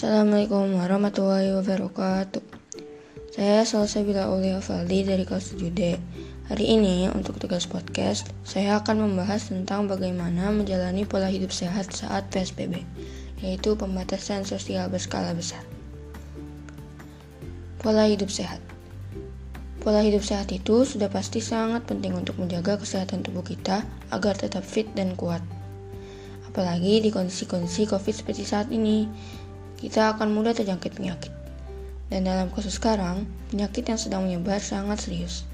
Assalamualaikum warahmatullahi wabarakatuh. Saya Salsabila Aulia Faldi dari kelas 7D. Hari ini untuk tugas podcast, saya akan membahas tentang bagaimana menjalani pola hidup sehat saat PSBB, yaitu pembatasan sosial berskala besar. Pola hidup sehat. Pola hidup sehat itu sudah pasti sangat penting untuk menjaga kesehatan tubuh kita agar tetap fit dan kuat. Apalagi di kondisi-kondisi COVID seperti saat ini, kita akan mudah terjangkit penyakit. Dan dalam kasus sekarang, penyakit yang sedang menyebar sangat serius.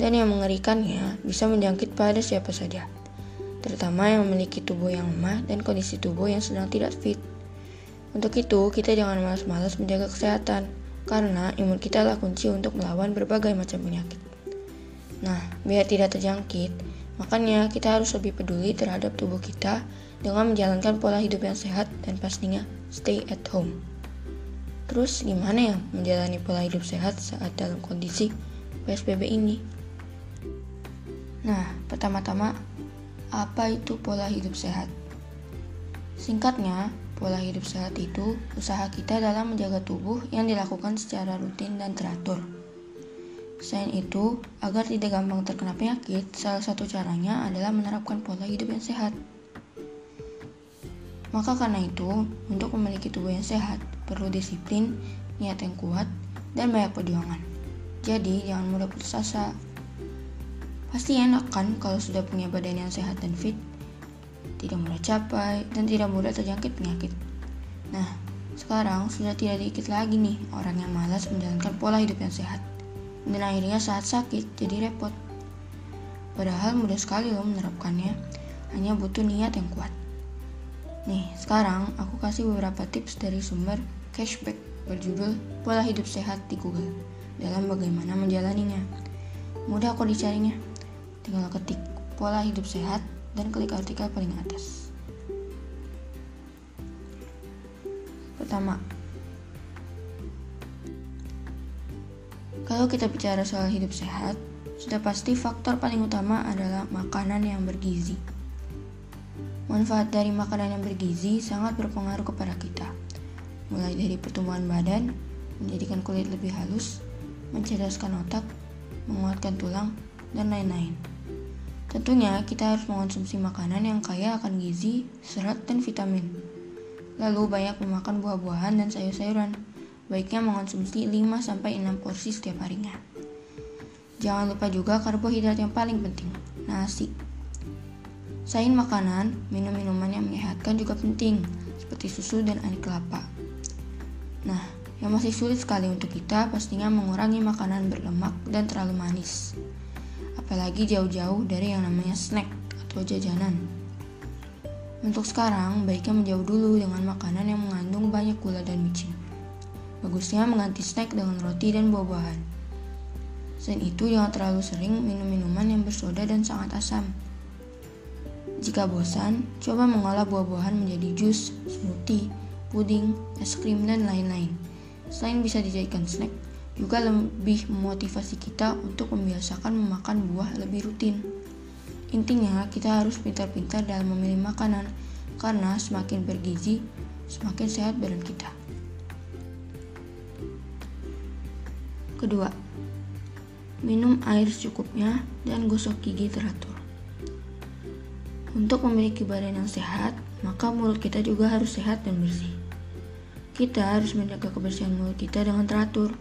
Dan yang mengerikannya bisa menjangkit pada siapa saja, terutama yang memiliki tubuh yang lemah dan kondisi tubuh yang sedang tidak fit. Untuk itu, kita jangan malas-malas menjaga kesehatan, karena imun kita adalah kunci untuk melawan berbagai macam penyakit. Nah, biar tidak terjangkit, makanya kita harus lebih peduli terhadap tubuh kita dengan menjalankan pola hidup yang sehat dan pastinya stay at home. Terus gimana ya menjalani pola hidup sehat saat dalam kondisi PSBB ini? Nah, pertama-tama, apa itu pola hidup sehat? Singkatnya, pola hidup sehat itu usaha kita dalam menjaga tubuh yang dilakukan secara rutin dan teratur. Selain itu, agar tidak gampang terkena penyakit, salah satu caranya adalah menerapkan pola hidup yang sehat. Maka karena itu, untuk memiliki tubuh yang sehat, perlu disiplin, niat yang kuat, dan banyak perjuangan. Jadi, jangan mudah putus asa. Pasti enak kan kalau sudah punya badan yang sehat dan fit, tidak mudah capai, dan tidak mudah terjangkit penyakit. Nah, sekarang sudah tidak dikit lagi nih orang yang malas menjalankan pola hidup yang sehat. Dan akhirnya saat sakit jadi repot. Padahal mudah sekali loh menerapkannya, hanya butuh niat yang kuat. Nih, sekarang aku kasih beberapa tips dari sumber cashback berjudul Pola Hidup Sehat di Google dalam bagaimana menjalaninya. Mudah kok dicarinya. Tinggal ketik pola hidup sehat dan klik artikel paling atas. Pertama, kalau kita bicara soal hidup sehat, sudah pasti faktor paling utama adalah makanan yang bergizi. Manfaat dari makanan yang bergizi sangat berpengaruh kepada kita, mulai dari pertumbuhan badan, menjadikan kulit lebih halus, mencerdaskan otak, menguatkan tulang, dan lain-lain. Tentunya kita harus mengonsumsi makanan yang kaya akan gizi, serat, dan vitamin. Lalu banyak memakan buah-buahan dan sayur-sayuran. Baiknya mengonsumsi 5-6 porsi setiap harinya. Jangan lupa juga karbohidrat yang paling penting, nasi. Selain makanan, minum-minuman yang menyehatkan juga penting, seperti susu dan air kelapa. Nah, yang masih sulit sekali untuk kita pastinya mengurangi makanan berlemak dan terlalu manis. Apalagi jauh-jauh dari yang namanya snack atau jajanan. Untuk sekarang, baiknya menjauh dulu dengan makanan yang mengandung banyak gula dan micin. Bagusnya mengganti snack dengan roti dan buah-buahan. Selain itu, jangan terlalu sering minum minuman yang bersoda dan sangat asam jika bosan, coba mengolah buah-buahan menjadi jus, smoothie, puding, es krim, dan lain-lain. Selain bisa dijadikan snack, juga lebih memotivasi kita untuk membiasakan memakan buah lebih rutin. Intinya, kita harus pintar-pintar dalam memilih makanan, karena semakin bergizi, semakin sehat badan kita. Kedua, minum air secukupnya dan gosok gigi teratur. Untuk memiliki badan yang sehat, maka mulut kita juga harus sehat dan bersih. Kita harus menjaga kebersihan mulut kita dengan teratur.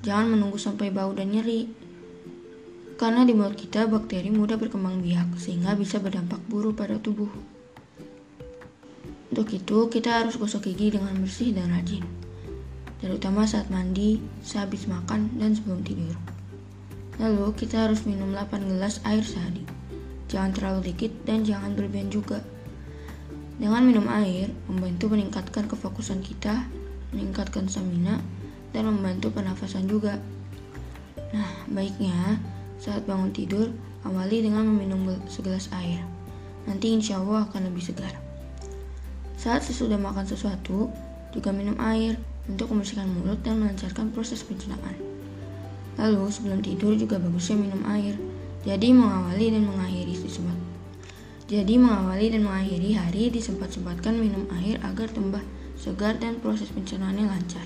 Jangan menunggu sampai bau dan nyeri. Karena di mulut kita bakteri mudah berkembang biak sehingga bisa berdampak buruk pada tubuh. Untuk itu, kita harus gosok gigi dengan bersih dan rajin. Terutama saat mandi, sehabis makan, dan sebelum tidur. Lalu, kita harus minum 8 gelas air sehari. Jangan terlalu dikit dan jangan berlebihan juga. Dengan minum air, membantu meningkatkan kefokusan kita, meningkatkan stamina, dan membantu pernafasan juga. Nah, baiknya saat bangun tidur, awali dengan meminum segelas air. Nanti insya Allah akan lebih segar. Saat sesudah makan sesuatu, juga minum air untuk membersihkan mulut dan melancarkan proses pencernaan. Lalu sebelum tidur juga bagusnya minum air jadi mengawali dan mengakhiri disempat. Jadi mengawali dan mengakhiri hari disempat-sempatkan minum air agar tambah segar, dan proses pencernaannya lancar.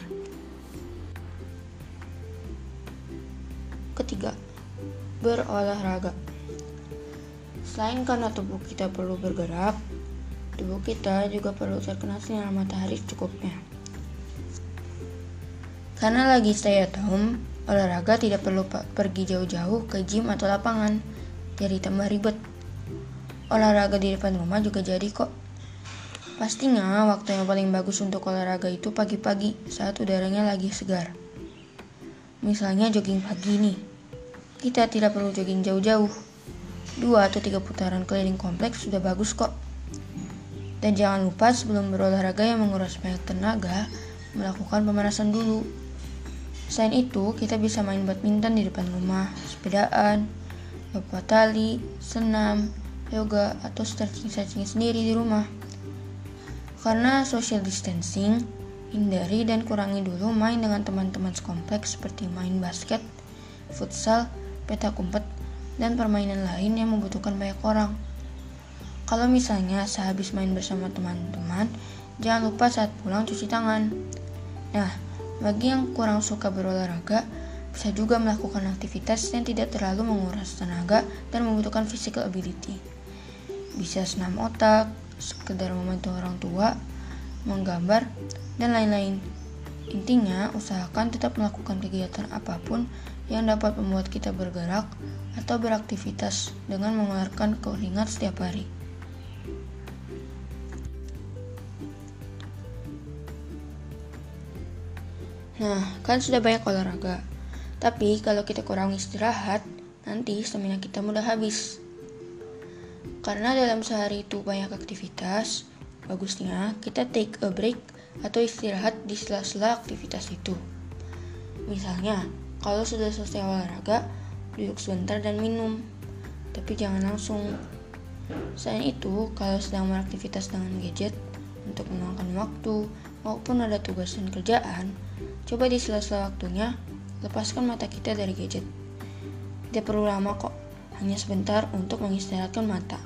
Ketiga, berolahraga. Selain karena tubuh kita perlu bergerak, tubuh kita juga perlu terkena sinar matahari cukupnya. Karena lagi stay at home, olahraga tidak perlu pergi jauh-jauh ke gym atau lapangan, jadi tambah ribet. Olahraga di depan rumah juga jadi kok. Pastinya waktu yang paling bagus untuk olahraga itu pagi-pagi saat udaranya lagi segar. Misalnya jogging pagi nih. Kita tidak perlu jogging jauh-jauh, Dua atau tiga putaran keliling kompleks sudah bagus kok. Dan jangan lupa sebelum berolahraga yang menguras banyak tenaga, melakukan pemanasan dulu. Selain itu, kita bisa main badminton di depan rumah, sepedaan, lompat tali, senam, yoga, atau stretching-stretching sendiri di rumah. Karena social distancing, hindari dan kurangi dulu main dengan teman-teman sekompleks seperti main basket, futsal, peta kumpet, dan permainan lain yang membutuhkan banyak orang. Kalau misalnya sehabis main bersama teman-teman, jangan lupa saat pulang cuci tangan. Nah, bagi yang kurang suka berolahraga, bisa juga melakukan aktivitas yang tidak terlalu menguras tenaga dan membutuhkan physical ability. Bisa senam otak, sekedar membantu orang tua, menggambar, dan lain-lain. Intinya, usahakan tetap melakukan kegiatan apa pun yang dapat membuat kita bergerak atau beraktivitas dengan mengeluarkan keringat setiap hari. Nah, kan sudah banyak olahraga. Tapi kalau kita kurang istirahat, nanti stamina kita mudah habis. Karena dalam sehari itu banyak aktivitas, bagusnya kita take a break atau istirahat di sela-sela aktivitas itu. Misalnya, kalau sudah selesai olahraga, duduk sebentar dan minum. Tapi jangan langsung. Selain itu, kalau sedang beraktivitas dengan gadget untuk meluangkan waktu maupun ada tugas dan kerjaan, coba di sela-sela waktunya lepaskan mata kita dari gadget. Tidak perlu lama kok, hanya sebentar untuk mengistirahatkan mata.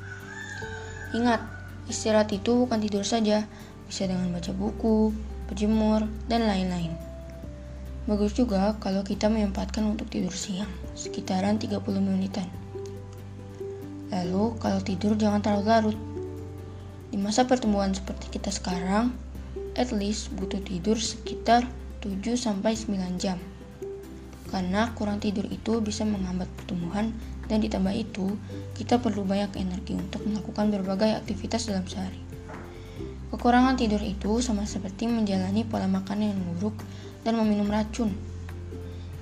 Ingat, istirahat itu bukan tidur saja, bisa dengan baca buku, berjemur, dan lain-lain. Bagus juga kalau kita menyempatkan untuk tidur siang, sekitaran 30 menitan. Lalu, kalau tidur jangan terlalu larut. Di masa pertumbuhan seperti kita sekarang, at least butuh tidur sekitar 7-9 jam. Karena kurang tidur itu bisa menghambat pertumbuhan dan ditambah itu, kita perlu banyak energi untuk melakukan berbagai aktivitas dalam sehari. Kekurangan tidur itu sama seperti menjalani pola makan yang buruk dan meminum racun.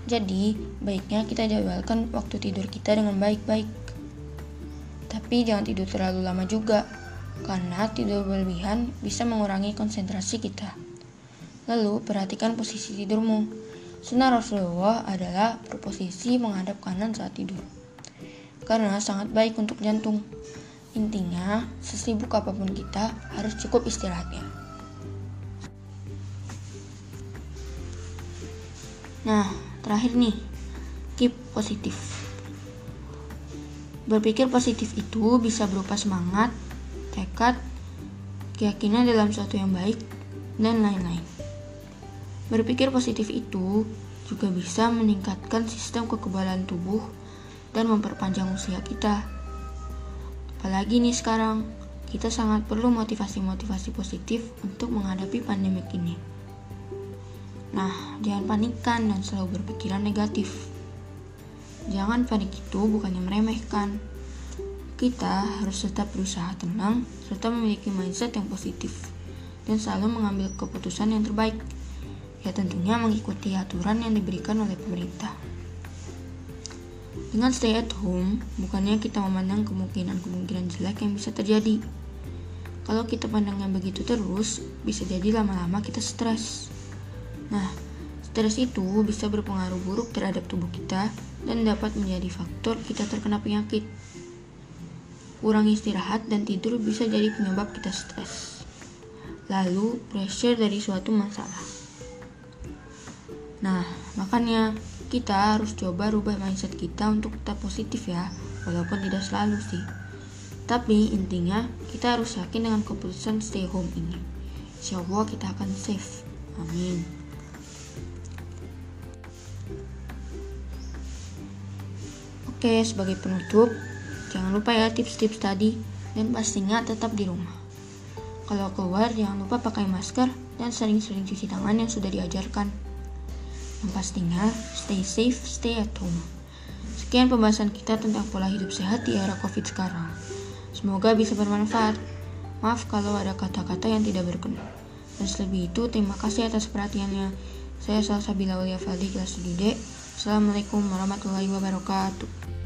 Jadi, baiknya kita jadwalkan waktu tidur kita dengan baik-baik. Tapi jangan tidur terlalu lama juga, karena tidur berlebihan bisa mengurangi konsentrasi kita. Lalu, perhatikan posisi tidurmu. Sunnah Rasulullah adalah berposisi menghadap kanan saat tidur. Karena sangat baik untuk jantung. Intinya, sesibuk apa pun kita harus cukup istirahatnya. Nah, terakhir nih, keep positif. Berpikir positif itu bisa berupa semangat, tekad, keyakinan dalam sesuatu yang baik, dan lain-lain. Berpikir positif itu juga bisa meningkatkan sistem kekebalan tubuh dan memperpanjang usia kita. Apalagi nih sekarang, kita sangat perlu motivasi-motivasi positif untuk menghadapi pandemi ini. Nah, jangan panikkan dan selalu berpikiran negatif. Jangan panik itu bukannya meremehkan. Kita harus tetap berusaha tenang serta memiliki mindset yang positif dan selalu mengambil keputusan yang terbaik. Ya tentunya mengikuti aturan yang diberikan oleh pemerintah. Dengan stay at home, bukannya kita memandang kemungkinan-kemungkinan jelek yang bisa terjadi. Kalau kita pandangnya begitu terus, bisa jadi lama-lama kita stres. Nah, stres itu bisa berpengaruh buruk terhadap tubuh kita dan dapat menjadi faktor kita terkena penyakit. Kurang istirahat dan tidur bisa jadi penyebab kita stres. Lalu, pressure dari suatu masalah. Nah, makanya kita harus coba rubah mindset kita untuk tetap positif ya, walaupun tidak selalu sih. Tapi intinya, kita harus yakin dengan keputusan stay home ini. Insya Allah kita akan safe. Amin. Oke, sebagai penutup, jangan lupa ya tips-tips tadi dan pastinya tetap di rumah. Kalau keluar, jangan lupa pakai masker dan sering-sering cuci tangan yang sudah diajarkan. Yang pastinya, stay safe, stay at home. Sekian pembahasan kita tentang pola hidup sehat di era COVID sekarang. Semoga bisa bermanfaat. Maaf kalau ada kata-kata yang tidak berkenan. Dan selebih itu, terima kasih atas perhatiannya. Saya Salsabila Ulia Faldi, kelas 7D. Assalamualaikum warahmatullahi wabarakatuh.